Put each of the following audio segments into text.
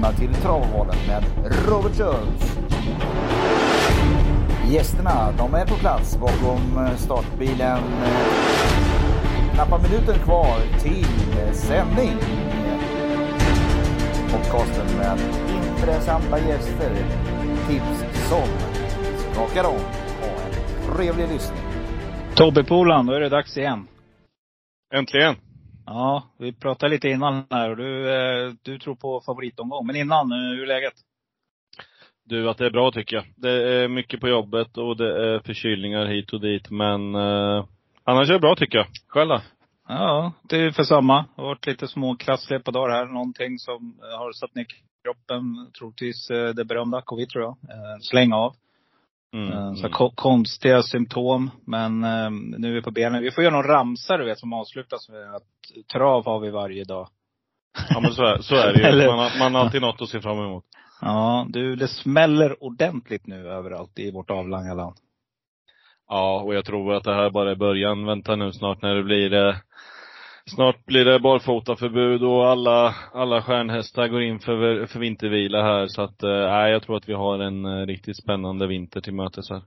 välkomna till Travvalen med Robert Schultz. Gästerna, de är på plats bakom startbilen. Knappa minuter kvar till sändning. Podcasten med intressanta gäster. Tips som skakar om. Ha en trevlig lyssning. Tobbe Polan, då är det dags igen. Äntligen! Ja, vi pratade lite innan här och du, eh, du tror på favoritomgång. Men innan, eh, hur är läget? Du, att det är bra tycker jag. Det är mycket på jobbet och det är förkylningar hit och dit. Men eh, annars är det bra tycker jag. Själv då? Ja, det är för samma. Det har varit lite små krassliga på dagar här. Någonting som har satt ner kroppen. Troligtvis eh, det berömda covid tror jag. Släng av. Mm, Eh, Så ko- konstiga symptom. Men eh, nu är vi på benen. Vi får göra någon ramsa du vet som avslutas med att trav har vi varje dag. Ja men så är, så är det ju. Man har, man har alltid något att se fram emot. Ja, du det smäller ordentligt nu överallt i vårt avlånga land. Ja, och jag tror att det här bara är början. Vänta nu snart när det blir eh, Snart blir det barfotaförbud och alla, alla stjärnhästar går in för, för vintervila här. Så att, eh, nej, jag tror att vi har en eh, riktigt spännande vinter till mötes här.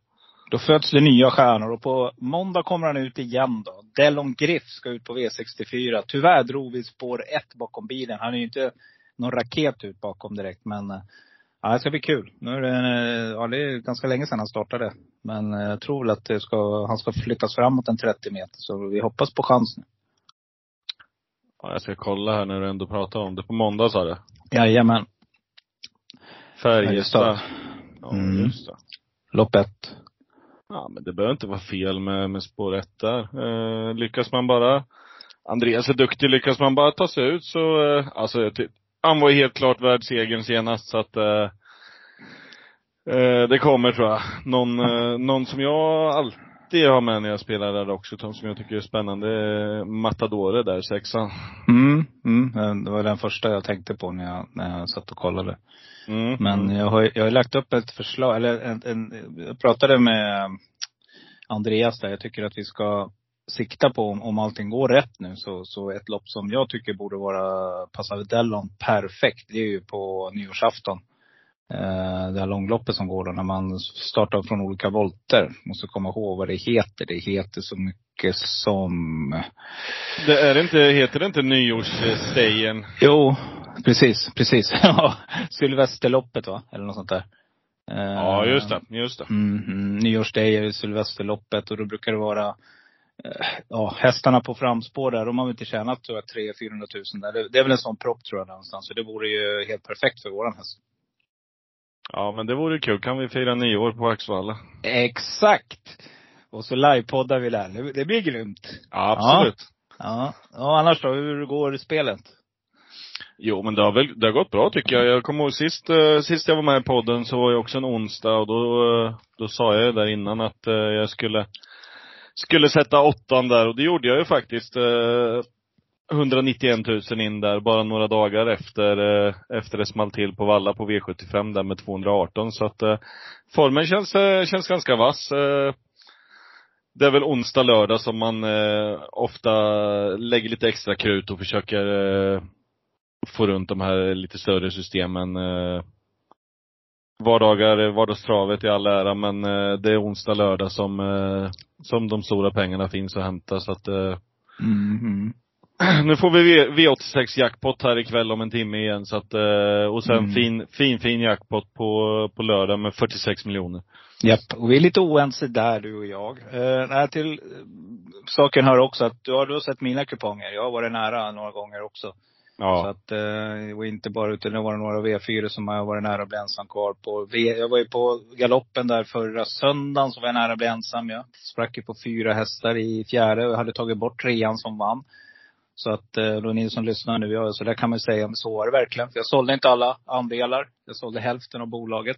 Då föds det nya stjärnor och på måndag kommer han ut igen då. Delon Griff ska ut på V64. Tyvärr drog vi spår ett bakom bilen. Han är ju inte någon raket ut bakom direkt men eh, ja, det ska bli kul. Nu är det, eh, ja det är ganska länge sedan han startade. Men eh, jag tror väl att det ska, han ska flyttas framåt en 30 meter. Så vi hoppas på chans nu. Ja, jag ska kolla här när du ändå pratar om det. På måndag sa du? Jajamän. Färjestad. Ja, Mm. just det. Lopp ett. Ja, men det behöver inte vara fel med, med spår ett där. Eh, lyckas man bara, Andreas är duktig, lyckas man bara ta sig ut så, eh, alltså han var ju helt klart värd segern senast så att eh, eh, det kommer tror jag. Någon, eh, någon som jag alltid har med när jag spelar där också, som jag tycker är spännande, är Matadore där, sexan. Mm, mm. Det var den första jag tänkte på när jag, när jag satt och kollade. Mm. Men jag har, jag har lagt upp ett förslag, eller en, en, jag pratade med Andreas där. Jag tycker att vi ska sikta på, om, om allting går rätt nu, så, så ett lopp som jag tycker borde vara, passa Dellon perfekt, det är ju på nyårsafton. Eh, det här långloppet som går då när man startar från olika volter. Måste komma ihåg vad det heter. Det heter så mycket som Det är inte, heter det inte nyårsstayen? Jo, precis, precis. Sylvesterloppet va? Eller något sånt där. Eh, Ja, just det, just det. Mm, mm, nyårsdag är Sylvesterloppet och då brukar det vara eh, Ja, hästarna på framspår där, de har väl inte tjänat tror jag 300 400 000 där. Det, det är väl en sån propp tror jag någonstans. Så det vore ju helt perfekt för våran häst. Ja, men det vore kul. Kan vi fira nyår på Axvalla? Exakt! Och så livepoddar vi där. Det- blir grymt. Ja, absolut. Ja. Ja, annars då? Hur går spelet? Jo, men det har väl, det har gått bra tycker jag. Jag kommer ihåg sist, eh, sist jag var med i podden så var det också en onsdag och då, eh, då sa jag ju där innan att eh, jag skulle, skulle sätta åttan där och det gjorde jag ju faktiskt. Eh, 191 000 in där bara några dagar efter, eh, efter det small till på Valla på V75 där med 218 så att eh, formen känns, eh, känns ganska vass. Eh, det är väl onsdag, lördag som man eh, ofta lägger lite extra krut och försöker eh, få runt de här lite större systemen. Vardagar, vardagstravet i all ära men det är onsdag, lördag som, som de stora pengarna finns att hämta så att mm -hmm. nu får vi V- V86 jackpot här ikväll om en timme igen så att, eh, och sen Mm. fin, fin, fin jackpot på, på lördag med 46 miljoner. Japp, och vi är lite oense där du och jag. Eh, nej, till saken hör också att du har, du har sett mina kuponger. Jag har varit nära några gånger också. Så Ja. att, eh, och inte bara utan det var några V4 som jag har varit nära att bli ensam kvar på. V, jag var ju på galoppen där förra söndagen så var jag nära att bli ensam. Jag sprack ju på fyra hästar i fjärde och hade tagit bort trean som vann. Så att eh, då ni som lyssnar nu, ja, så där kan man säga, men så var det verkligen. För jag sålde inte alla andelar. Jag sålde hälften av bolaget.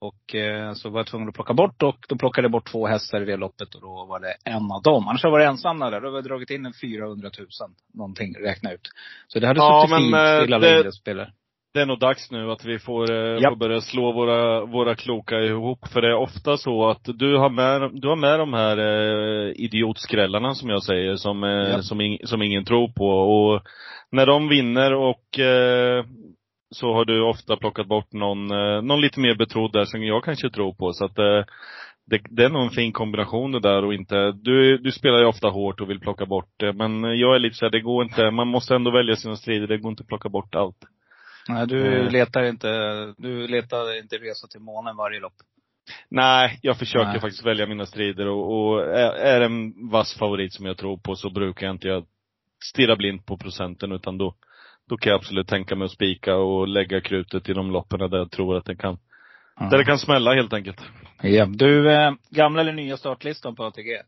Och eh, så var jag tvungen att plocka bort och då plockade jag bort två hästar i det loppet och då var det en av dem. Annars har jag varit ensam där. Då har jag dragit in en 400 000 någonting, räkna ut. Så det hade Ja, suttit fint eh, till alla det- idrottsspelare. Det är nog dags nu att vi får, eh, Japp. får börja slå våra, våra kloka ihop. För det är ofta så att du har med, du har med de här eh, idiotskrällarna som jag säger, som, eh, Japp. som, ing, som ingen tror på. Och när de vinner och eh, så har du ofta plockat bort någon, eh, någon lite mer betrodd där som jag kanske tror på. Så att eh, det, det är nog en fin kombination det där och inte, du, du spelar ju ofta hårt och vill plocka bort det. Men jag är lite såhär, det går inte, man måste ändå välja sina strider, det går inte att plocka bort allt. Nej, du mm. letar inte, du letar inte resa till månen varje lopp? Nej, jag försöker Nej. faktiskt välja mina strider och, och är, är en vass favorit som jag tror på så brukar jag inte jag stirra blint på procenten utan då, då kan jag absolut tänka mig att spika och lägga krutet i de loppen där jag tror att det kan, mm. där det kan smälla helt enkelt. Ja. Du, eh, gamla eller nya startlistan på ATG?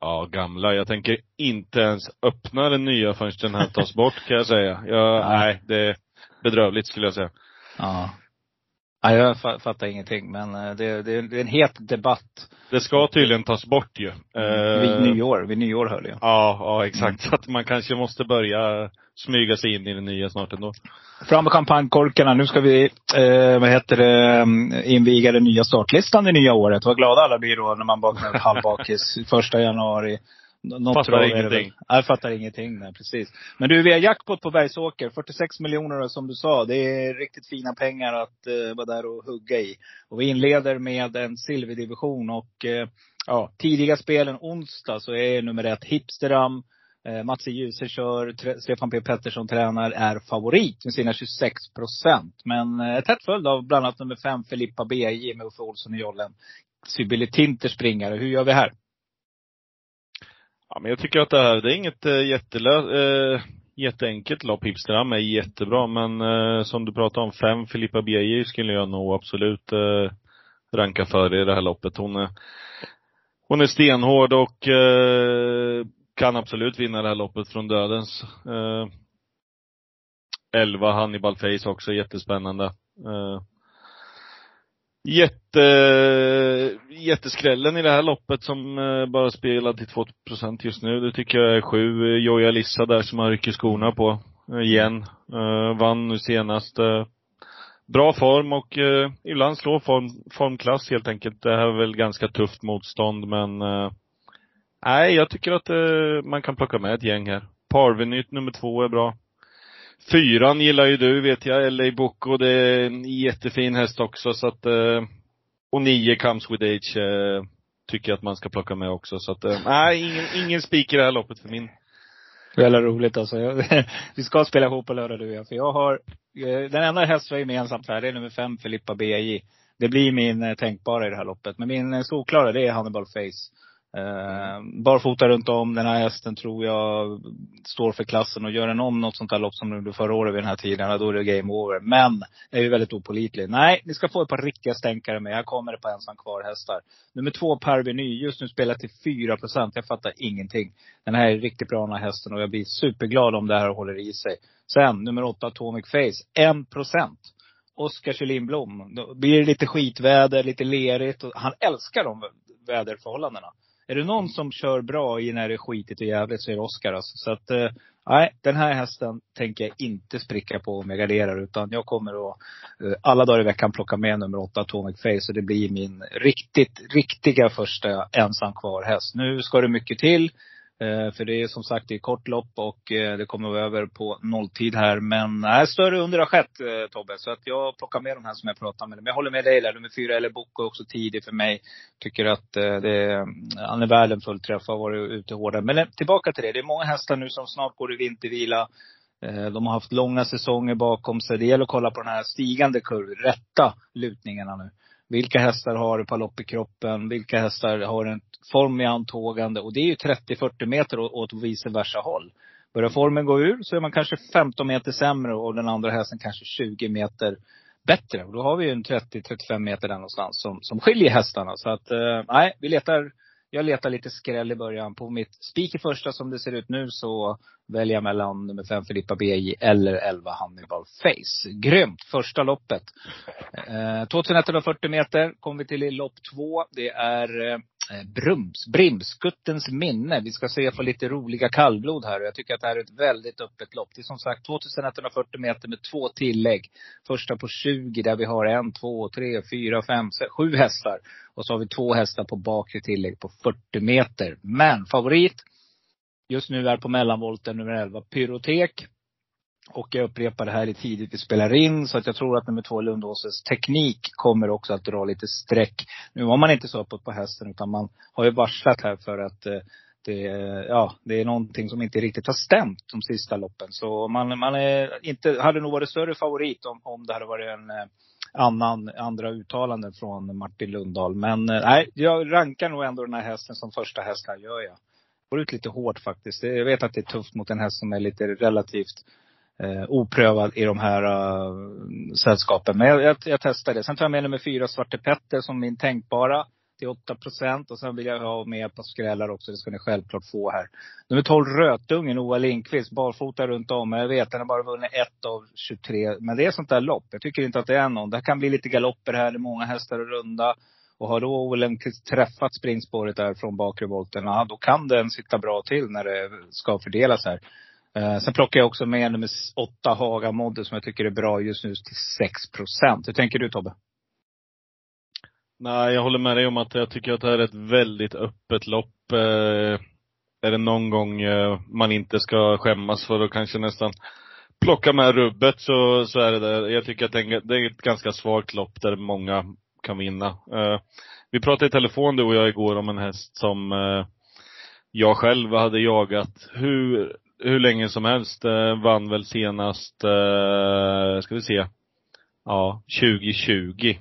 Ja, gamla. Jag tänker inte ens öppna den nya förrän den här tas bort kan jag säga. Jag, nej, det bedrövligt skulle jag säga. Ja. Ja, jag fattar ingenting. Men eh, det, det, är en het debatt. Det ska tydligen tas bort ju. Mm. Vid nyår, vid nyår hörde jag. Ja, ja exakt. Mm. Så att man kanske måste börja smyga sig in i det nya snart ändå. Fram med champagnekorkarna. Nu ska vi, eh, vad heter det, mm, inviga den nya startlistan det nya året. Vad glada alla blir då när man vaknar halvbakis första januari. Något fattar ingenting. Jag fattar ingenting, nej precis. Men du, vi har jackpot på Bergsåker. 46 miljoner som du sa. Det är riktigt fina pengar att uh, vara där och hugga i. Och vi inleder med en silverdivision och uh, ja, tidiga spelen onsdag så är nummer ett Hipsteram. Uh, Mats Djuse kör, Stefan P Pettersson tränar, är favorit med sina 26 procent. Men uh, tätt följd av bland annat nummer fem Filippa BJ med Uffe Olsson i jollen. Sibylle Tinter springare. Hur gör vi här? Ja, men jag tycker att det här, det är inget äh, jättelö, äh, jätteenkelt lopp. Hipsterdam är jättebra, men äh, som du pratade om, fem Filippa Bieje skulle jag nog absolut äh, ranka för i det här loppet. Hon är, hon är stenhård och äh, kan absolut vinna det här loppet från dödens. Äh, 11 Hannibal Face också, jättespännande. Jätte, jätteskrällen i det här loppet som eh, bara spelar till 2% just nu. Det tycker jag är sju. Joja Lissa där som har rycker skorna på. Eh, igen. Eh, vann nu senast. bra form och ibland slår form, formklass helt enkelt. Det här är väl ganska tufft motstånd men nej, jag tycker att man kan plocka med ett gäng här. Parvenyt nummer två är bra. Fyran gillar ju du vet jag, LA Boko. Det är en jättefin häst också så att eh, Och nio comes with age eh, tycker jag att man ska plocka med också. Så att, eh, nej, ingen, ingen spik i det här loppet för min. Jävla roligt alltså. vi ska spela ihop på lördag du och jag. För jag har, den enda häst vi har gemensamt här, det är nummer fem, Filippa BJ. Det blir min tänkbara i det här loppet. Men min solklara, det är Hannibal Face. Mm. Eh, barfota runt om. Den här hästen tror jag står för klassen. Och gör den om något sånt här lopp som du förra året vid den här tiden, då är det game over. Men, är ju väldigt opolitlig. Nej, ni ska få ett par riktiga stänkare med. Jag kommer det på ensam kvar hästar. Nummer två, Perveny. Just nu spelar till 4 procent. Jag fattar ingenting. Den här är riktigt bra den här hästen och jag blir superglad om det här håller i sig. Sen, nummer åtta, Atomic Face. 1 procent. Oskar Kjellin Då blir det lite skitväder, lite lerigt. Och han älskar de väderförhållandena. Är det någon som kör bra i när det är skitigt och jävligt så är det Oskar alltså. Så att, eh, nej, den här hästen tänker jag inte spricka på om jag garderar. Utan jag kommer att eh, alla dagar i veckan plocka med nummer åtta, Atomic Face. Och det blir min riktigt, riktiga första ensam kvar häst. Nu ska det mycket till. Eh, för det är som sagt det är kort lopp och eh, det kommer vara över på nolltid här. Men nej, större under har skett eh, Tobbe. Så att jag plockar med de här som jag pratar med. Men jag håller med dig där. Nummer fyra, eller Boko, är också tidig för mig. Tycker att det, mm, han är värd en fullträff. Har varit ute hårdare. Men tillbaka till det. Det är många hästar nu som snart går i vintervila. De har haft långa säsonger bakom sig. Det gäller att kolla på den här stigande kurvan, rätta lutningarna nu. Vilka hästar har ett par lopp i kroppen? Vilka hästar har en form i antågande? Och det är ju 30-40 meter åt vice versa håll. Börjar formen gå ur så är man kanske 15 meter sämre och den andra hästen kanske 20 meter bättre. Och då har vi ju en 30-35 meter där någonstans som, som skiljer hästarna. Så att, eh, nej, vi letar jag letar lite skräll i början. På mitt spik i första som det ser ut nu så väljer jag mellan nummer 5 Filippa BJ eller 11 Hannibal Face. Grymt! Första loppet. Eh, 2140 meter kommer vi till i lopp två. Det är eh, Eh, Brums, Brimskuttens minne. Vi ska se på lite roliga kallblod här. Jag tycker att det här är ett väldigt öppet lopp. Det är som sagt 2140 meter med två tillägg. Första på 20 där vi har en, två, tre, fyra, fem, sex, sju hästar. Och så har vi två hästar på bakre tillägg på 40 meter. Men favorit just nu är på mellanvolten nummer 11, Pyrotek. Och jag upprepar det här i tidigt vi spelar in. Så att jag tror att nummer två Lundåsens teknik kommer också att dra lite streck. Nu var man inte så uppåt på hästen utan man har ju varslat här för att eh, det, ja, det är någonting som inte riktigt har stämt de sista loppen. Så man, man är inte, hade nog varit större favorit om, om det hade varit en eh, annan, andra uttalanden från Martin Lundahl. Men eh, nej, jag rankar nog ändå den här hästen som första häst här, gör jag. Går ut lite hårt faktiskt. Jag vet att det är tufft mot en häst som är lite relativt eh, oprövad i de här eh, sällskapen. Men jag, jag, jag testar det. Sen tar jag med nummer fyra, Svarte Petter, som min tänkbara till 8 procent. Och sen vill jag ha med på skrällar också. Det ska ni självklart få här. Nummer 12, Rötungen, Oa Lindqvist. Barfota runt om. Jag vet, den har bara vunnit ett av 23. Men det är sånt där lopp. Jag tycker inte att det är någon. Det kan bli lite galopper här. Det är många hästar att runda. Och har då Oa träffat springspåret där från bakre volten, ja, då kan den sitta bra till när det ska fördelas här. Eh, sen plockar jag också med nummer åtta Haga Modde som jag tycker är bra just nu till 6 procent. Hur tänker du Tobbe? Nej, jag håller med dig om att jag tycker att det här är ett väldigt öppet lopp. Eh, är det någon gång eh, man inte ska skämmas för att kanske nästan plocka med rubbet så, så är det där. Jag tycker att det är ett ganska svagt lopp där många kan vinna. Eh, vi pratade i telefon du och jag igår om en häst som eh, jag själv hade jagat hur, hur länge som helst. Eh, vann väl senast, eh, ska vi se, ja, 2020.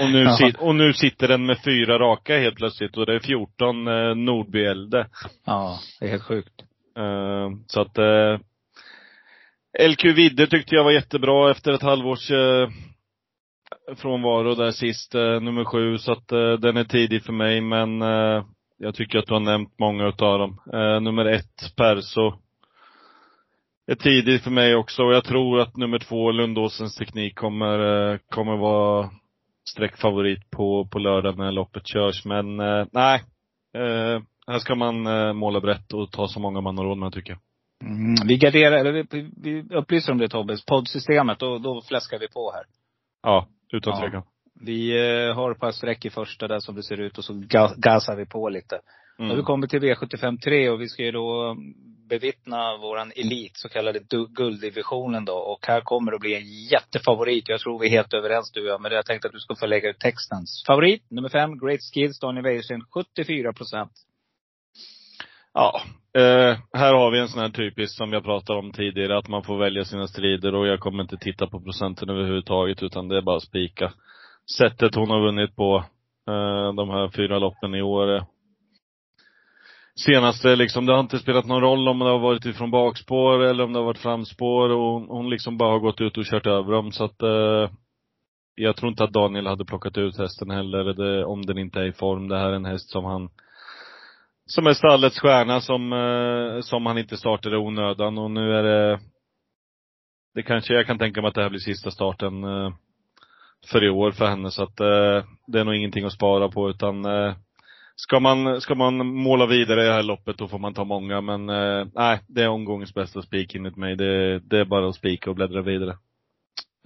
Och nu, sit, och nu sitter den med fyra raka helt plötsligt och det är 14 eh, Nordbyälde. Ja, det är helt sjukt. Uh, så att uh, LQ Vidde tyckte jag var jättebra efter ett halvårs uh, frånvaro där sist, nummer sju. Så att den är tidig för mig men jag tycker att du har nämnt många utav dem. nummer ett, Perso. Är tidig för mig också och jag tror att nummer två, Lundåsens teknik, kommer, kommer vara streckfavorit på, på lördag när loppet körs. Men eh, nej, eh, här ska man eh, måla brett och ta så många man har råd med tycker jag. Mm, vi garderar, eller vi, vi upplyser om det Tobbe, poddsystemet, då, då fläskar vi på här. Ja, utan ja. tvekan. Vi eh, har ett par streck i första där som det ser ut och så gasar vi på lite. Mm. Vi kommit till V75 3 och vi ska ju då bevittna våran elit, så kallade gulddivisionen då. Och här kommer det att bli en jättefavorit. Jag tror vi är helt överens du och jag. Men jag tänkte att du ska få lägga ut texten. Favorit nummer fem, Great Skills, Daniel Wäjersten, 74 procent. Ja, eh, här har vi en sån här typisk som jag pratade om tidigare, att man får välja sina strider och jag kommer inte titta på procenten överhuvudtaget utan det är bara att spika. Sättet hon har vunnit på, eh, de här fyra loppen i år. Senaste liksom, det har inte spelat någon roll om det har varit ifrån bakspår eller om det har varit framspår. Och hon liksom bara har gått ut och kört över dem. Så att eh, jag tror inte att Daniel hade plockat ut hästen heller, det, om den inte är i form. Det här är en häst som han som är stallets stjärna som, eh, som han inte startade onödan. Och nu är det det kanske, jag kan tänka mig att det här blir sista starten eh, för i år för henne så att eh, det är nog ingenting att spara på utan eh, Ska man, ska man måla vidare i det här loppet då får man ta många men eh, nej, det är omgångens bästa spik enligt mig. Det, det är bara att spika och bläddra vidare.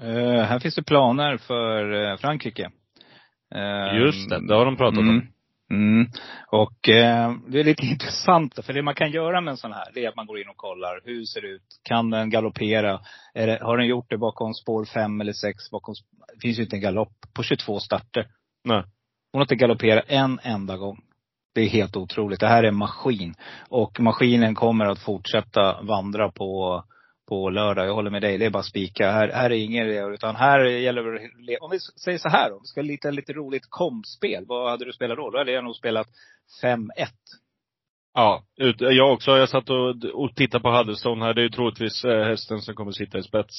Uh, här finns det planer för uh, Frankrike. Uh, Just det, det har de pratat mm, om. Mm. Och eh, det är lite intressant, för det man kan göra med en sån här, det är att man går in och kollar. Hur ser det ut? Kan den galoppera? Det, har den gjort det bakom spår fem eller sex? Bakom, det finns ju inte en galopp på 22 starter. Nej. Hon har inte galopperat en enda gång. Det är helt otroligt. Det här är en maskin. Och maskinen kommer att fortsätta vandra på, på lördag. Jag håller med dig. Det är bara spika. Här, här är ingen idé. Utan här gäller det, om vi säger så här då. Vi ska lite, lite roligt kompspel. Vad hade du spelat då? Då hade jag nog spelat 5-1. Ja, jag också. Jag satt och, och tittade på Huddlestone här. Det är ju troligtvis eh, hästen som kommer sitta i spets.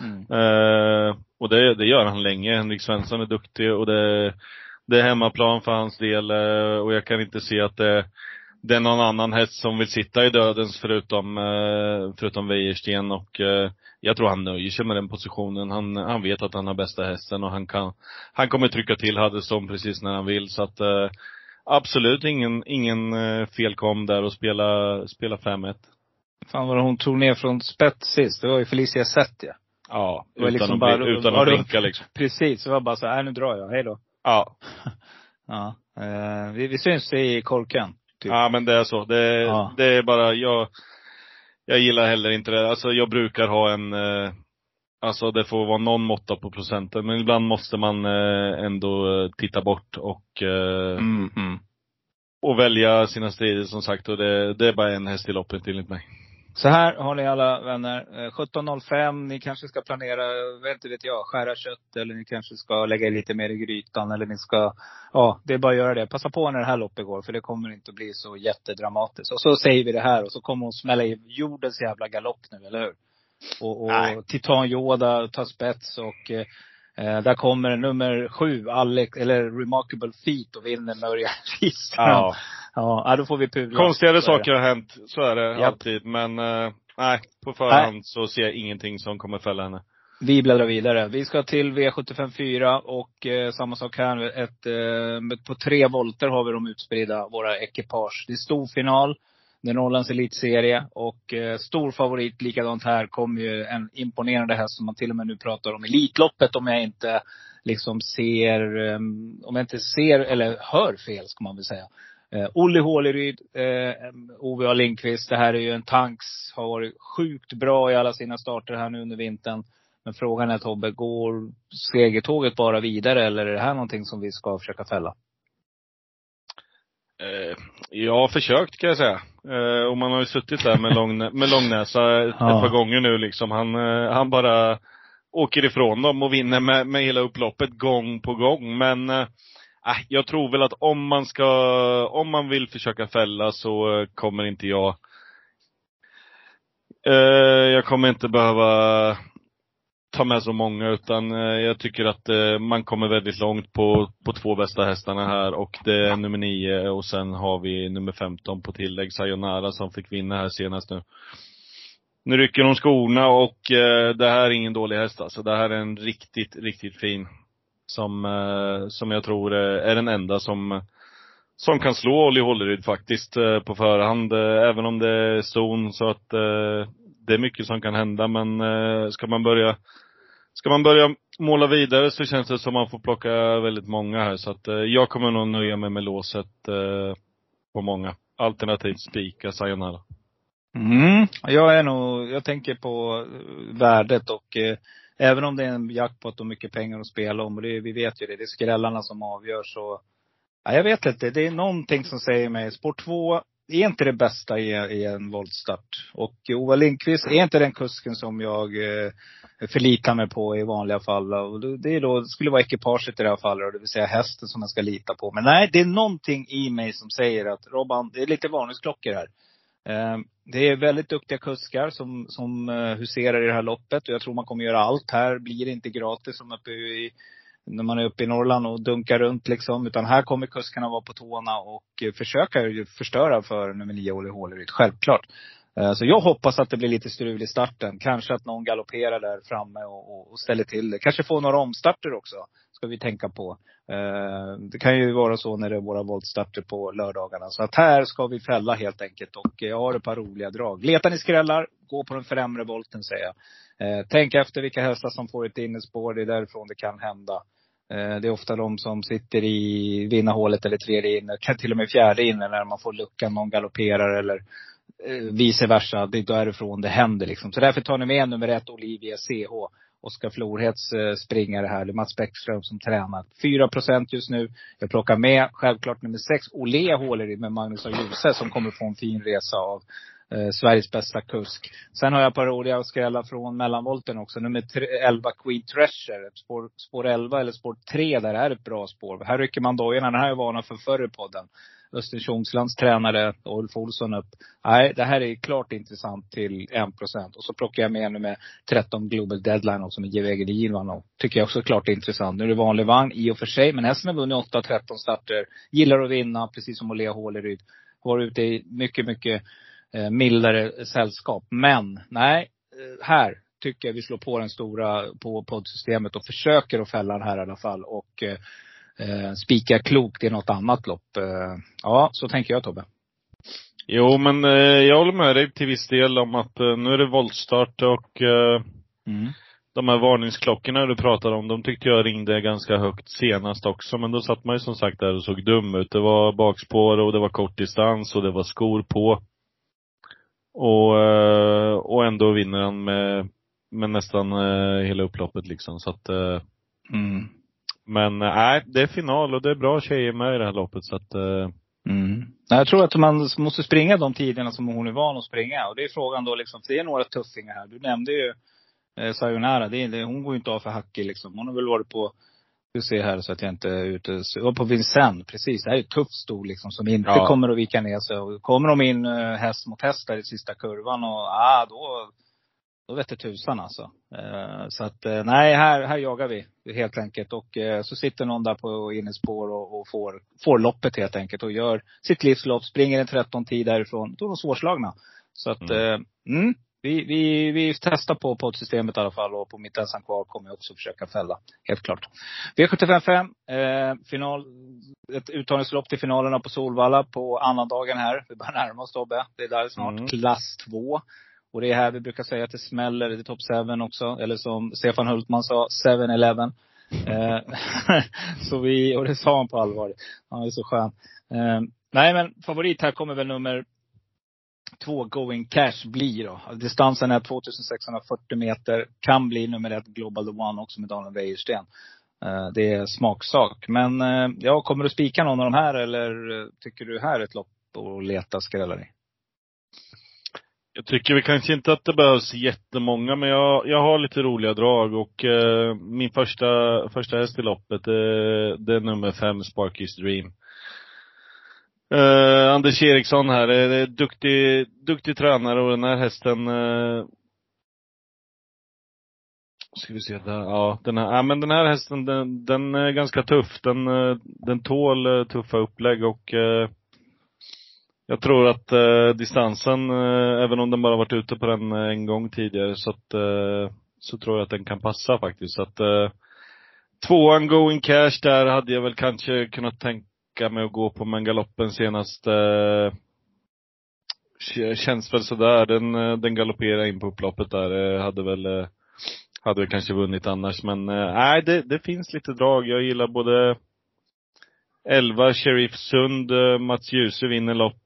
Mm. Eh, och det, det gör han länge. Henrik Svensson är duktig och det det är hemmaplan för hans del eh, och jag kan inte se att det, det är någon annan häst som vill sitta i dödens förutom, eh, förutom Wäjersten och eh, jag tror han nöjer sig med den positionen. Han, han vet att han har bästa hästen och han kan, han kommer trycka till Huddeston precis när han vill så att absolut ingen, ingen felkom där och spela, spela 5-1. Fan vad hon tog ner från spets sist. Det var ju Felicia Zet ja. Utan, liksom att, bara, utan att blinka liksom. Precis, det var bara så här, nu drar jag, hej då. Ja. ja. Eh, vi, vi syns i korken. Typ. Ja men det är så. Det, ja. det är bara, jag jag gillar heller inte det. Alltså jag brukar ha en, eh, alltså det får vara någon måtta på procenten. Men ibland måste man eh, ändå eh, titta bort och, eh, Mm, mm. och välja sina strider som sagt. Och det, det är bara en häst i loppet enligt mig. Så här har ni alla vänner. Eh, 17.05, ni kanske ska planera, vet inte vet jag, skära kött eller ni kanske ska lägga lite mer i grytan eller ni ska, ja, det är bara att göra det. Passa på när det här loppet går för det kommer inte att bli så jättedramatiskt. Och så säger vi det här och så kommer hon smälla i jordens jävla galopp nu, eller hur? Och, och Titan Yoda tar spets och eh, där kommer nummer sju, Alex, eller Remarkable Feet och vinner Kihlström. Ja. Ja, då får vi pula. Konstigare saker har hänt. Så är det Japp. alltid. Men eh, nej, på förhand så ser jag ingenting som kommer fälla henne. Vi bläddrar vidare. Vi ska till V754 och eh, samma sak här. Ett, eh, på tre volter har vi de utspridda, våra ekipage. Det är stor final. Det är Norrlands elitserie och eh, stor favorit likadant här kommer ju en imponerande häst som man till och med nu pratar om Elitloppet om jag inte liksom ser, ehm, om jag inte ser eller hör fel ska man väl säga. Eh, Olle Håleryd, eh, Ove A. Lindqvist. Det här är ju en tanks, har varit sjukt bra i alla sina starter här nu under vintern. Men frågan är Tobbe, går segertåget bara vidare eller är det här någonting som vi ska försöka fälla? Eh, jag har försökt kan jag säga. Eh, och man har ju suttit där med, lång, med långnäsa ett, Ja. ett par gånger nu liksom. Han, eh, han bara åker ifrån dem och vinner med, med hela upploppet gång på gång. Men äh, jag tror väl att om man ska, om man vill försöka fälla så kommer inte jag eh, jag kommer inte behöva ta med så många utan eh, jag tycker att eh, man kommer väldigt långt på, på två bästa hästarna här och det är nummer nio och sen har vi nummer 15 på tillägg, Sayonara som fick vinna här senast nu. Nu rycker de skorna och eh, det här är ingen dålig häst alltså. Det här är en riktigt, riktigt fin. Som, som jag tror är den enda som, som kan slå Olli Hålleryd faktiskt på förhand. Även om det är zon så att det är mycket som kan hända men ska man börja Ska man börja måla vidare så känns det som man får plocka väldigt många här så att eh, jag kommer nog nöja mig med låset eh, på många. Alternativt spika Sayonara. Mm. Jag är nog, jag tänker på eh, värdet och eh, även om det är en jackpot och mycket pengar att spela om, och det, vi vet ju det, det är skrällarna som avgör så. Ja, jag vet inte, det är någonting som säger mig, spår 2 är inte det bästa i, i en voltstart. Och Ova Lindqvist är inte den kusken som jag eh, förlitar mig på i vanliga fall. Och det, är då, det skulle vara ekipaget i det här fallet, det vill säga hästen som jag ska lita på. Men nej, det är någonting i mig som säger att Robban, det är lite varningsklockor här. Eh, Det är väldigt duktiga kuskar som, som eh, huserar i det här loppet. Och jag tror man kommer göra allt här. Blir det inte gratis som uppe i, när man är uppe i Norrland och dunkar runt liksom. Utan här kommer kuskarna vara på tårna och eh, försöka förstöra för nummer nio, Olle Håleryd. Självklart. Eh, så jag hoppas att det blir lite strul i starten. Kanske att någon galopperar där framme och, och, och ställer till det. Kanske får några omstarter också. Ska vi tänka på. Eh, det kan ju vara så när det är våra voltstarter på lördagarna. Så att här ska vi fälla helt enkelt. Och jag har ett par roliga drag. Letar ni skrällar, gå på den främre volten säger jag. Tänk efter vilka hästar som får ett innespår. Det är därifrån det kan hända. Eh, det är ofta de som sitter i vinnarhålet eller tredje inne, kan till och med fjärde inne när man får luckan, någon galopperar eller eh, vice versa. Det är därifrån det händer liksom. Så därför tar ni med nummer ett, Olivia CH. Oskar Florhets eh, springare här. Det är Mats Bäckström som tränar. 4 procent just nu. Jag plockar med självklart nummer sex, Olea Håleryd med Magnus och Djuse som kommer få en fin resa av eh, Sveriges bästa kusk. Sen har jag ett par roliga skrällar från mellanvolten också. Nummer tre, 11 Queen Treasure. Spår, spår 11 eller spår 3 där är ett bra spår. Här rycker man dojorna. Den här är vana för förr i podden. Östen tränare Ulf Olsson upp. Nej, det här är klart intressant till 1 procent. Och så plockar jag med nu med 13 Global Deadline också med Jevegelin vann Tycker jag också är klart intressant. Nu är det vanlig vagn i och för sig. Men hästen har vunnit 8-13 starter. Gillar att vinna, precis som Olea Håleryd. Har Varit ute i mycket, mycket mildare sällskap. Men nej, eh, här tycker jag vi slår på den stora på poddsystemet och försöker att fälla den här i alla fall. Och eh, eh, spika klokt i något annat lopp. Eh, ja, så tänker jag Tobbe. Jo men eh, jag håller med dig till viss del om att eh, nu är det voltstart och eh, Mm. de här varningsklockorna du pratade om, de tyckte jag ringde ganska högt senast också. Men då satt man ju som sagt där och såg dum ut. Det var bakspår och det var kort distans och det var skor på. Och, eh, och ändå vinner han med, med nästan eh, hela upploppet liksom. Så att, eh, Mm. men nej, det är final och det är bra tjejer med i det här loppet så att Mm. Jag tror att man måste springa de tiderna som hon är van att springa. Och det är frågan då liksom, för det är några tuffingar här. Du nämnde ju eh, Sayonara. Det det, hon går ju inte av för hackig liksom. Hon har väl varit på, du ser här så att jag inte är ute. Och på Vincennes, precis. Det här är ett tufft sto liksom som inte Ja. kommer att vika ner sig. Och kommer de in eh, häst mot häst där i sista kurvan och, ah, då, då vet det tusan alltså. Eh, så att, eh, nej, här, här jagar vi helt enkelt. Och så sitter någon där på innerspår och, och får, får loppet helt enkelt och gör sitt livslopp, springer en 13 tid därifrån. Då är de svårslagna. Så att, Mm. mm, vi, vi, vi testar på poddsystemet i alla fall och på mitt ensam kvar kommer jag också försöka fälla. Helt klart. V755, eh, final, ett uttagningslopp till finalerna på Solvalla på annandagen här. Vi börjar närma oss Tobbe. Det är där snart. Mm. Klass 2. Och det är här vi brukar säga att det smäller. Det är top 7 också. Eller som Stefan Hultman sa, 7-Eleven. Eh, så vi, och det sa han på allvar. Han är så skön. Eh, nej men favorit här kommer väl nummer två, Going Cash, blir då. Distansen är 2640 meter. Kan bli nummer ett, Global The One också med Daniel Wäjersten. Eh, det är smaksak. Men jag ja, kommer du spika någon av de här eller eh, tycker du här är ett lopp att leta skrällar i? Jag tycker väl kanske inte att det behövs jättemånga, men jag, jag har lite roliga drag och eh, min första, första häst i loppet, eh, det är nummer fem, Sparky's Dream. Eh, Anders Eriksson här, är duktig, duktig tränare och den här hästen eh, Ska vi se där, ja den här, ja, men den här hästen den, den är ganska tuff. Den, eh, den tål eh, tuffa upplägg och eh, jag tror att eh, distansen, eh, även om den bara varit ute på den eh, en gång tidigare, så att, eh, så tror jag att den kan passa faktiskt. Så att, eh, tvåan going cash där hade jag väl kanske kunnat tänka med att gå på, men galoppen senast eh, känns väl sådär. Den, eh, den galopperade in på upploppet där, eh, hade väl hade väl kanske vunnit annars, men nej, det, det finns lite drag. Jag gillar både 11 Sheriff Sund, Mats Djuse vinner lopp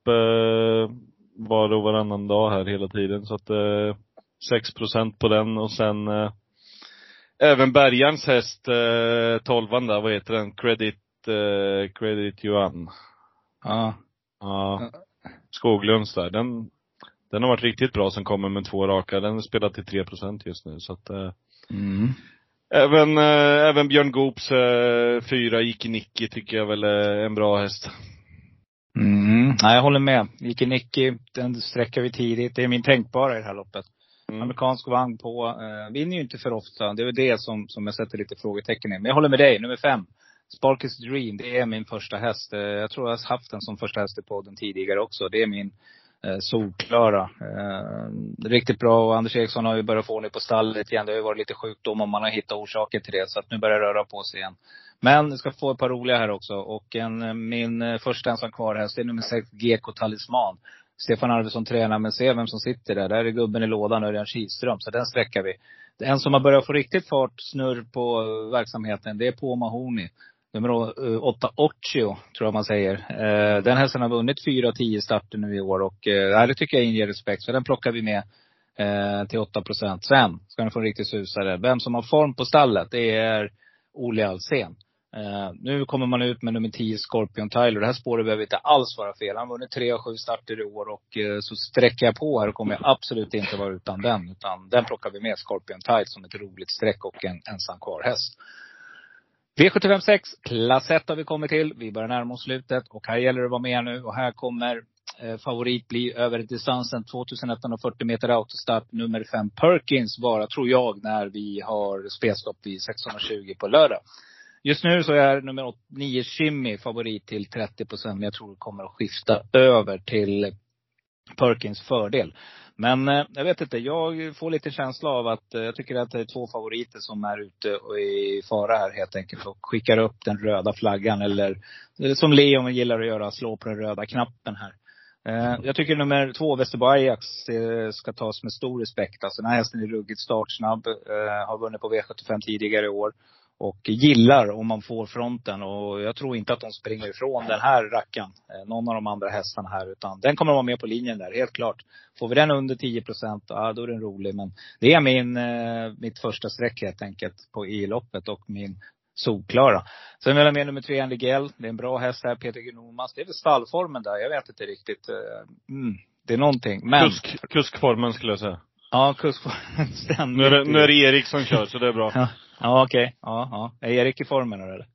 var och varannan dag här hela tiden. Så att eh, 6% på den och sen även Bergans häst, eh, 12 där, vad heter den? Credit, eh, Credit Yuan. Ja. Ja. Skoglunds där. Den, den har varit riktigt bra som kommer med två raka. Den spelar till 3% just nu så att eh, Mm. Även, eh, även Björn Goops eh, fyra Ike Nicky tycker jag väl är en bra häst. Mm. Nej, jag håller med. Ike Nicky, den sträcker vi tidigt. Det är min tänkbara i det här loppet. Mm. Amerikansk vagn på. Eh, vinner ju inte för ofta. Det är väl det som, som jag sätter lite frågetecken i. Men jag håller med dig. Nummer fem. Sparkes Dream, det är min första häst. Eh, jag tror jag har haft den som första häst i podden tidigare också. Det är min eh, solklara. Eh, riktigt bra och Anders Eriksson har ju börjat få ordning på stallet igen. Det har ju varit lite sjukdom och man har hittat orsaker till det. Så att nu börjar det röra på sig igen. Men jag ska få ett par roliga här också. Och en, eh, min eh, första ensam kvar häst, det är nummer sex, GK Talisman. Stefan Arvidsson tränar, men se vem som sitter där. Där är gubben i lådan, Örjan Kihlström. Så den sträckar vi. En som har börjat få riktigt fart, snurr på verksamheten, det är på Mahoney. Nummer eh, åtta, Occhio, tror jag man säger. Eh, Den hästen har vunnit fyra av tio starter nu i år och eh, det tycker jag inger respekt. Så den plockar vi med eh, till 8 procent. Sen ska den få en riktig susare. Vem som har form på stallet, det är Ole Alsen. Eh, nu kommer man ut med nummer 10 Scorpion Tyler. Det här spåret behöver inte alls vara fel. Han har vunnit tre av sju starter i år och eh, så sträcker jag på här och kommer jag absolut inte vara utan den. Utan den plockar vi med Scorpion Tyler som ett roligt streck och en ensam kvar häst. V756, klass 1 har vi kommit till. Vi börjar närma oss slutet och här gäller det att vara med nu. Och här kommer eh, favorit bli över distansen 2140 meter autostart. Nummer 5 Perkins vara, tror jag, när vi har spelstopp vid 1620 på lördag. Just nu så är nummer 9 Shimmy favorit till 30 procent. Men jag tror det kommer att skifta över till Perkins fördel. Men eh, jag vet inte, jag får lite känsla av att eh, jag tycker att det är två favoriter som är ute och i fara här helt enkelt. Och skickar upp den röda flaggan eller, eh, som Leon gillar att göra, slå på den röda knappen här. Eh, jag tycker nummer två, Västerbo Ajax, eh, ska tas med stor respekt. Alltså den här hästen är ruggigt startsnabb. Eh, har vunnit på V75 tidigare i år. Och gillar om man får fronten. Och jag tror inte att de springer ifrån den här rackaren. Eh, någon av de andra hästarna här. Utan den kommer att vara med på linjen där, helt klart. Får vi den under 10 procent, ja då är den rolig. Men det är min, eh, mitt första streck helt enkelt på i-loppet och min solklara. Sen vill jag med nummer tre, Andy Gell. Det är en bra häst här, Peter Gnomas. Det är väl stallformen där, jag vet inte riktigt. Eh, mm, det är någonting. Men. Kusk, kuskformen skulle jag säga. Ja, kuskformen. Nu är, det, nu är det Erik som kör, så det är bra. ja, ja okej. Okay. Ja, ja. Är Erik i formen eller?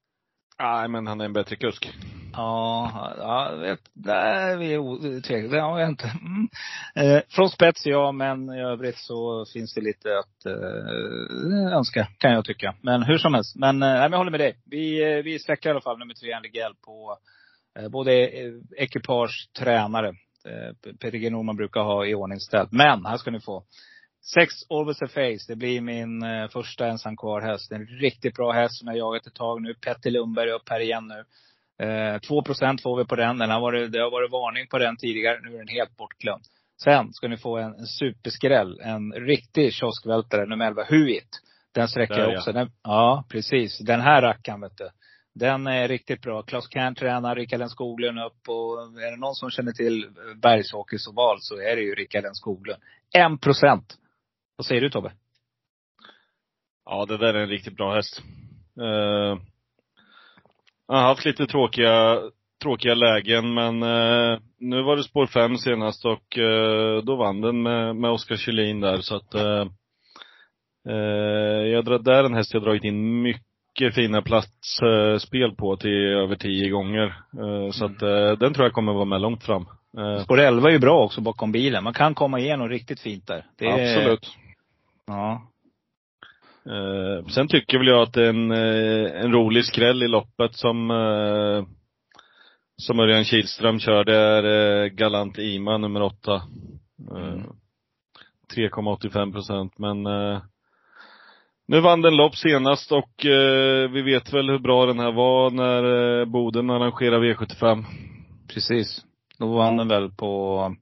Nej, men han är en bättre kusk. Ja, jag vet, där vi är tveksamma. Ja, jag inte. Mm. Eh, från spets ja, men i övrigt så finns det lite att eh, önska, kan jag tycka. Men hur som helst. Men, eh, jag håller med dig. Vi, eh, vi sträcker i alla fall nummer tre, Angel, på eh, både eh, ekipage, tränare. Eh, Peter G Norman brukar ha i ordning ställt. Men här ska ni få. Sex Always a Face, det blir min eh, första ensam kvar häst. En riktigt bra häst som jag jagat ett tag nu. Petter Lundberg upp här igen nu. Eh, 2 procent får vi på den. den har varit, det har varit varning på den tidigare. Nu är den helt bortglömd. Sen ska ni få en, en superskräll. En riktig kioskvältare, nummer 11, Huit. Den sträcker jag också. Den, ja, precis. Den här rackaren vet du. Den är riktigt bra. Klas Kern tränar, Rickard Skoglund upp och är det någon som känner till Bergsåkers oval så är det ju Rickard Skoglund. En procent. Vad säger du Tobbe? Ja, det där är en riktigt bra häst. Uh, han har haft lite tråkiga, tråkiga lägen men uh, nu var det spår fem senast och uh, då vann den med, med Oskar Kjellin där så att uh, jag drar, där en häst jag dragit in mycket fina platsspel på till över tio gånger. Så att den tror jag kommer vara med långt fram. Spår 11 är ju bra också bakom bilen. Man kan komma igenom riktigt fint där. Det är, Absolut. Ja. Eh, sen tycker väl jag att det är en, eh, en rolig skräll i loppet som eh, som Örjan Kihlström kör, det är eh, Galant Ima nummer åtta. Mm. 3,85 procent men eh, nu vann den lopp senast och eh, vi vet väl hur bra den här var när eh, Boden arrangerade V75. Precis. Då vann den väl på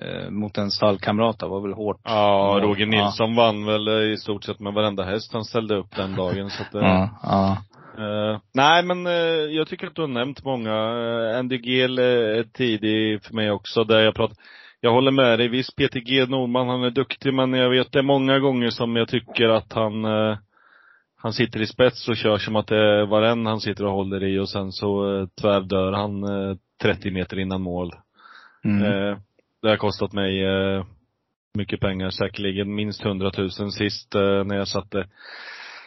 eh, mot en stallkamrat Det var väl hårt. Ja, Roger Nilsson ja. vann väl i stort sett med varenda häst han ställde upp den dagen. Så att, eh, ja, ja. Uh, nej men uh, jag tycker att du har nämnt många. Uh, Andy Gill är tidig för mig också, där jag pratar jag håller med dig. Visst, Peter G Nordman, han är duktig, men jag vet det är många gånger som jag tycker att han han sitter i spets och kör som att det är varen han sitter och håller i och sen så tvärdör han 30 meter innan mål. Mm. Det har kostat mig eh, mycket pengar, säkerligen minst 100 000 sist eh, när jag satte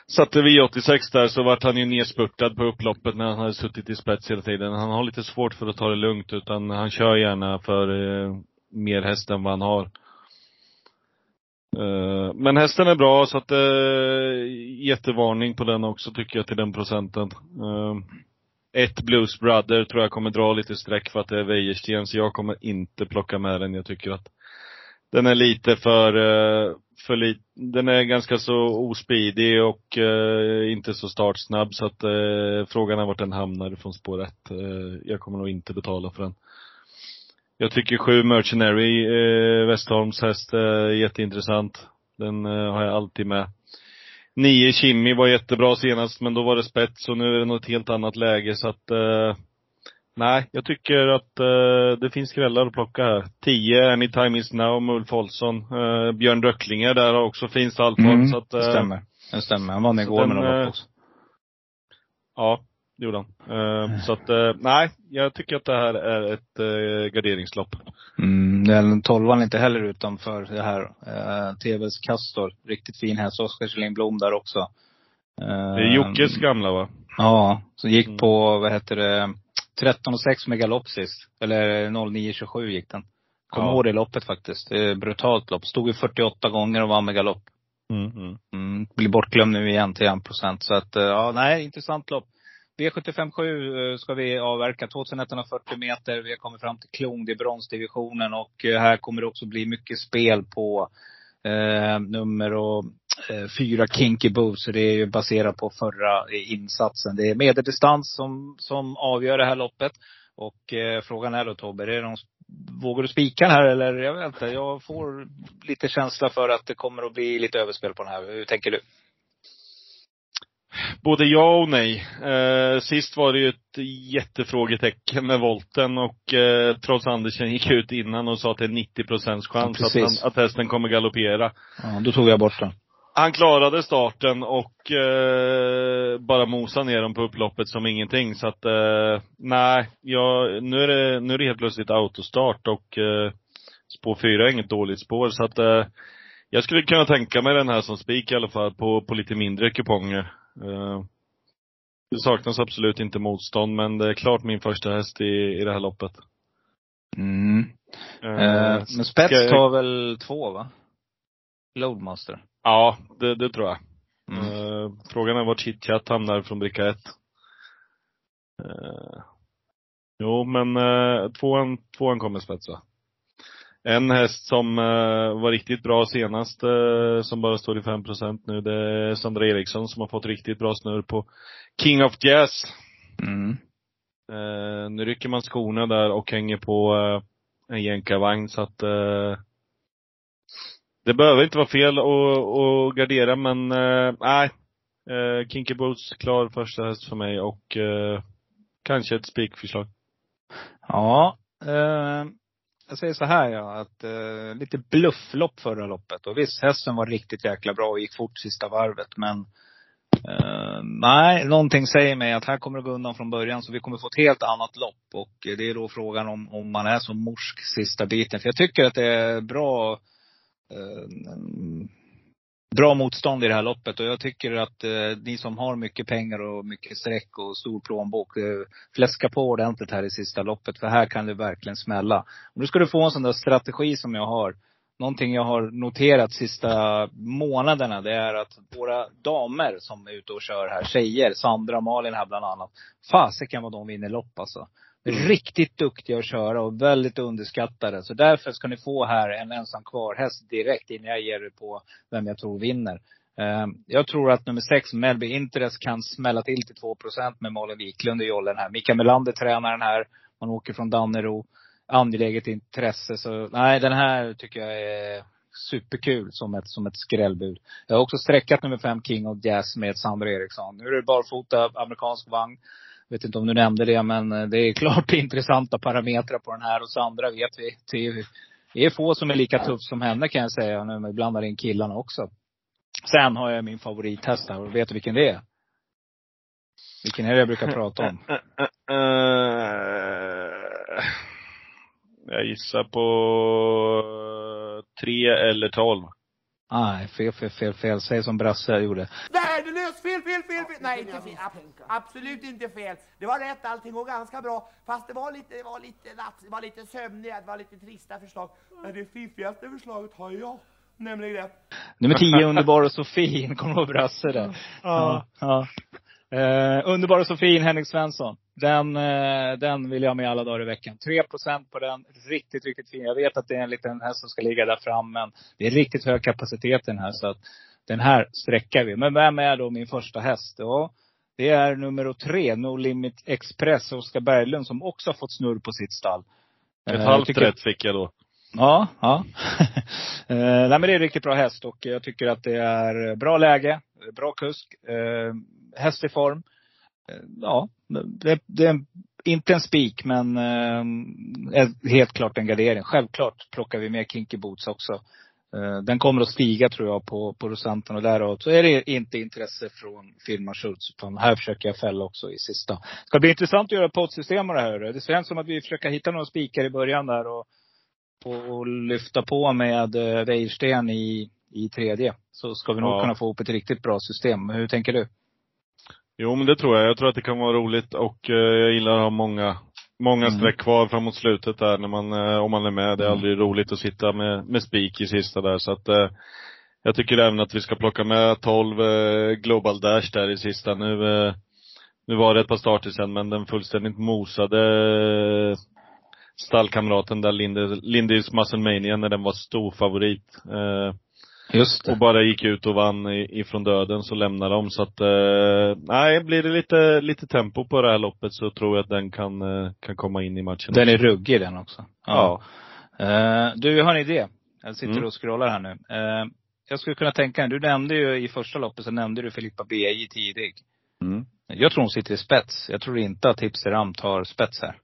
Satte V86 där så vart han ju nedspurtad på upploppet när han hade suttit i spets hela tiden. Han har lite svårt för att ta det lugnt utan han kör gärna för eh, mer häst än vad han har. Eh, men hästen är bra så att uh, jättevarning på den också tycker jag till den procenten. Uh, ett Blues Brother tror jag kommer dra lite streck för att det är Wäjersten, så jag kommer inte plocka med den. Jag tycker att den är lite för, eh, för lite, den är ganska så ospidig och uh, inte så startsnabb så att uh, frågan är vart den hamnar från spår 1. Uh, jag kommer nog inte betala för den. Jag tycker sju Mercenary, uh, Westholms häst, är jätteintressant. Den har jag alltid med. Nio Kimi var jättebra senast, men då var det spets och nu är det något helt annat läge så att eh, Nej, jag tycker att eh, det finns skrällar att plocka här. 10, Anytime Is Now med Ulf Olsson. Eh, Björn Röcklinger där har också fin stallform mm, så att, det stämmer. Det stämmer. Han vann igår med några också. Ja, det gjorde han. Uh, så att, uh, nej, jag tycker att det här är ett uh, garderingslopp. Mm, den tolvan inte heller utanför det här. Uh, TVs Castor. Riktigt fin häst. Oskar Kjellin Blom där också. Uh, det är Jockes gamla va? Ja, som gick mm. på, vad heter det, 13,6 med galopp sist. Eller 09,27 gick den. Kom ja. ihåg det loppet faktiskt. Det är brutalt lopp. Stod ju 48 gånger och vann med galopp. Mm, mm. Mm, blir bortglömd nu igen till 1 procent. Så att, ja, nej, intressant lopp. V757 eh, ska vi avverka, 2140 meter. Vi har kommit fram till klon, det är bronsdivisionen. Och eh, här kommer det också bli mycket spel på eh, nummer och eh, fyra Kinky Boo. Så det är ju baserat på förra insatsen. Det är medeldistans som, som avgör det här loppet. Och eh, frågan är då Tobbe, är det någon, vågar du spika här eller? Jag vet inte. Jag får lite känsla för att det kommer att bli lite överspel på den här. Hur tänker du? Både ja och nej. Eh, sist var det ju ett jättefrågetecken med volten och eh, trots Andersen gick ut innan och sa att det är 90 procents chans Ja, att, han, att hästen kommer galoppera. Ja, då tog jag bort den. Han klarade starten och eh, bara mosade ner dem på upploppet som ingenting. Så att, eh, nej, jag, nu, är det, nu är det helt plötsligt autostart och eh, spår fyra är inget dåligt spår. Så att eh, jag skulle kunna tänka mig den här som spik i alla fall på, på lite mindre kuponger. Eh, det saknas absolut inte motstånd, men det är klart min första häst i, i det här loppet. Mm. Eh, Eh, men spets jag- tar väl två va? Loadmaster. Ja, det, det tror jag. Mm. Eh, frågan är var chitchat hamnar från bricka ett. Eh, jo, men uh, tvåan, tvåan kommer spets va? En häst som eh, var riktigt bra senast, eh, som bara står i 5% nu, det är Sandra Eriksson som har fått riktigt bra snurr på King of Jazz. Mm. Eh, nu rycker man skorna där och hänger på eh, en jänkarvagn så att eh, det behöver inte vara fel att, gardera men eh, nej. Eh, Kinky Boots klar första häst för mig och kanske ett spikförslag. Ja, eh, jag säger så här ja, att eh, lite blufflopp förra loppet. Och visst, hästen var riktigt jäkla bra och gick fort sista varvet. Men eh, nej, någonting säger mig att här kommer det gå undan från början. Så vi kommer få ett helt annat lopp. Och det är då frågan om, om man är så morsk sista biten. För jag tycker att det är bra eh, bra motstånd i det här loppet. Och jag tycker att eh, ni som har mycket pengar och mycket streck och stor plånbok, eh, fläska på ordentligt här i sista loppet. För här kan det verkligen smälla. Och nu ska du få en sån där strategi som jag har. Någonting jag har noterat sista månaderna, det är att våra damer som är ute och kör här, tjejer, Sandra och Malin här bland annat. Fasiken vad de vinner lopp alltså. Mm. Riktigt duktiga att köra och väldigt underskattade. Så därför ska ni få här en ensam kvar häst direkt innan jag ger er på vem jag tror vinner. Ehm, jag tror att nummer sex, Melby Interest, kan smälla till till 2% med Malin Wiklund i jollen här. Mikael Melander tränar den här. Man åker från Dannero. Angeläget intresse. Så nej, den här tycker jag är superkul som ett, som ett skrällbud. Jag har också sträckat nummer fem, King of Jazz, med Sandra Eriksson. Nu är det barfota, amerikansk vagn. Vet inte om du nämnde det, men eh, det är klart intressanta parametrar på den här. Och Sandra vet vi, det är, det är få som är lika tuff som henne kan jag säga. Nu vi blandar in killarna också. Sen har jag min favorithäst här. Vet du vilken det är? Vilken är det jag brukar prata om? Jag gissar på tre eller tolv. Nej, fel, fel, fel, fel. Säg som Brasse gjorde. Värdelöst! Fel, fel, fel, fel! Nej, inte fel. Ab- absolut inte fel. Det var rätt, allting går ganska bra. Fast det var lite, det var lite, natt, det var lite sömniga, det var lite trista förslag. Men det fiffigaste förslaget har jag. Nämligen det. Nummer 10, Underbara Sofin. Kommer du ihåg Brasse där? Ja. ja. Eh, Underbara Sofin, Henrik Svensson. Den, eh, den vill jag ha med alla dagar i veckan. 3% på den. Riktigt, riktigt fin. Jag vet att det är en liten häst som ska ligga där fram, men det är riktigt hög kapacitet i den här. Så att den här sträckar vi. Men vem är då min första häst? Ja, det är nummer tre, No Limit Express, Oskar Berglund, som också har fått snurr på sitt stall. Ett Eh, halvt tycker- rätt fick jag då. Ja, ja. eh, nej men det är en riktigt bra häst och jag tycker att det är bra läge, bra kusk, eh, häst i form. Eh, ja, det, det är inte en spik men helt klart en gardering. Självklart plockar vi med Kinky Boots också. Eh, den kommer att stiga tror jag på, på procenten och därav så är det inte intresse från firman Schultz. Utan här försöker jag fälla också i sista. Det ska bli intressant att göra poddsystem av det här. Det känns som att vi försöker hitta några spikar i början där och och lyfta på med eh, Weirsten i, i tredje. Så ska vi nog Ja. kunna få ihop ett riktigt bra system. Hur tänker du? Jo men det tror jag. Jag tror att det kan vara roligt och eh, jag gillar att ha många, många Mm. streck kvar framåt slutet där när man, eh, om man är med. Det är Mm. aldrig roligt att sitta med, med spik i sista där så att eh, jag tycker även att vi ska plocka med 12 eh, Global Dash där i sista. Nu, nu var det ett par starter sen men den fullständigt mosade stallkamraten där, Linde, Lindys Muscle Mania, när den var stor favorit. Just och bara gick ut och vann ifrån döden så lämnade de. Så att, eh, nej, blir det lite, lite tempo på det här loppet så tror jag att den kan, eh, kan komma in i matchen. Den är ruggig den också. Ja. Eh, du, jag har en idé. Jag sitter Mm. och scrollar här nu. Eh, jag skulle kunna tänka, du nämnde ju i första loppet så nämnde du Filippa BJ tidig. Jag tror hon sitter i spets. Jag tror inte att Hipsteram tar spets här.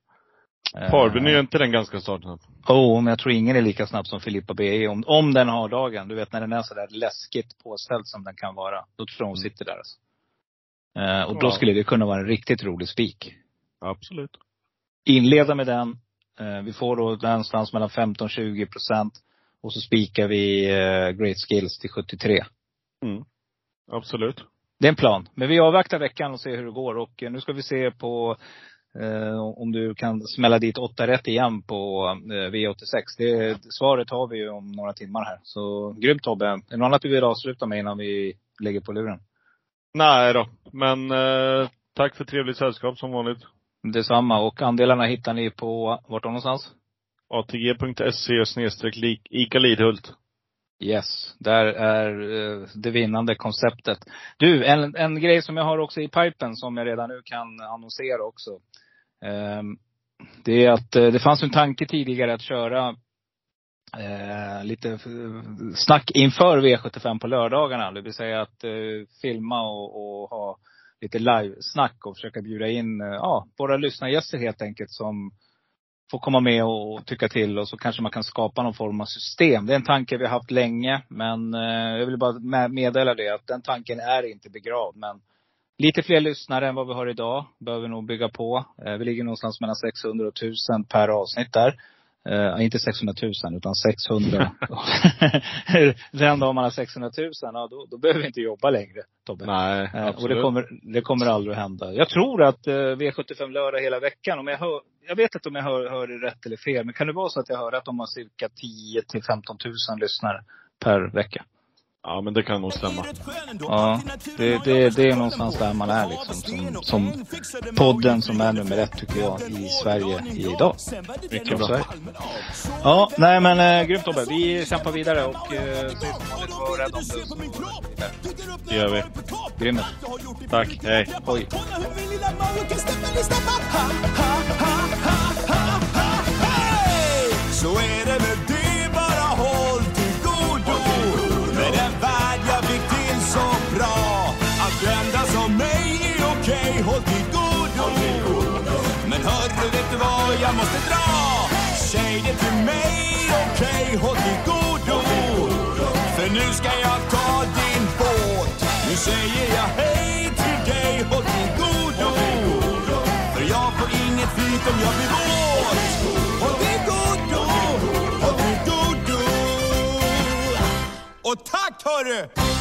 Parbyn är ju inte den ganska startsnabb? Oh, men jag tror ingen är lika snabb som Filippa B om, om den har dagen. Du vet när den är sådär läskigt påställd som den kan vara. Då tror jag hon sitter där alltså. Eh, och då Ja. skulle det kunna vara en riktigt rolig spik. Absolut. Inleda med den. Eh, vi får då någonstans mellan 15-20 procent. Och så spikar vi eh, Great Skills till 73. Mm. Absolut. Det är en plan. Men vi avvaktar veckan och ser hur det går. Och eh, nu ska vi se på eh, om du kan smälla dit åtta rätt igen på eh, V86. Det, svaret har vi ju om några timmar här. Så grymt Tobbe. Är det något annat du vill avsluta med innan vi lägger på luren? Nej då. Men eh, tack för trevligt sällskap som vanligt. Detsamma. Och andelarna hittar ni på, vart då någonstans? atg.se snedstreck Ica Lidhult. Yes, där är eh, det vinnande konceptet. Du, en, en grej som jag har också i pipen som jag redan nu kan annonsera också. Ehm, det är att eh, det fanns en tanke tidigare att köra eh, lite eh, snack inför V75 på lördagarna. Det vill säga att eh, filma och, och ha lite live-snack och försöka bjuda in, eh, ja, våra lyssnargäster helt enkelt som får komma med och tycka till och så kanske man kan skapa någon form av system. Det är en tanke vi har haft länge men eh, jag vill bara meddela det att den tanken är inte begravd. Men lite fler lyssnare än vad vi har idag behöver vi nog bygga på. Eh, vi ligger någonstans mellan 600 och 1000 per avsnitt där. Eh, inte 600 000 utan 600. Den dag man har 600 000, ja, då, då behöver vi inte jobba längre Tobbe. Nej, Eh, absolut. Och det kommer, det kommer aldrig att hända. Jag tror att eh, V75 lördag hela veckan. Om jag, hör, jag vet inte om jag hör, hör det rätt eller fel. Men kan det vara så att jag hör att de har cirka 10 till 15 000 lyssnare per vecka? Ja, men det kan nog stämma. Ja, det, det, det är någonstans där man är liksom. Som, som podden som är nummer ett tycker jag i Sverige idag. Mycket bra. Sverige. Ja, nej men eh, grymt Tobbe. Vi kämpar vidare och eh, som vanligt. Var rädd om vidare. Det gör vi. Grymt. Tack. Hej. Oj. Så är det med det, bara håll. Med den värld jag fick till så bra. Att du enda som mig är okej, håll till godo. Men hörru, vet du vad jag måste dra? Säg det till mig, okej, håll till godo. För nu ska jag ta din båt. Nu säger jag Och tack hörru!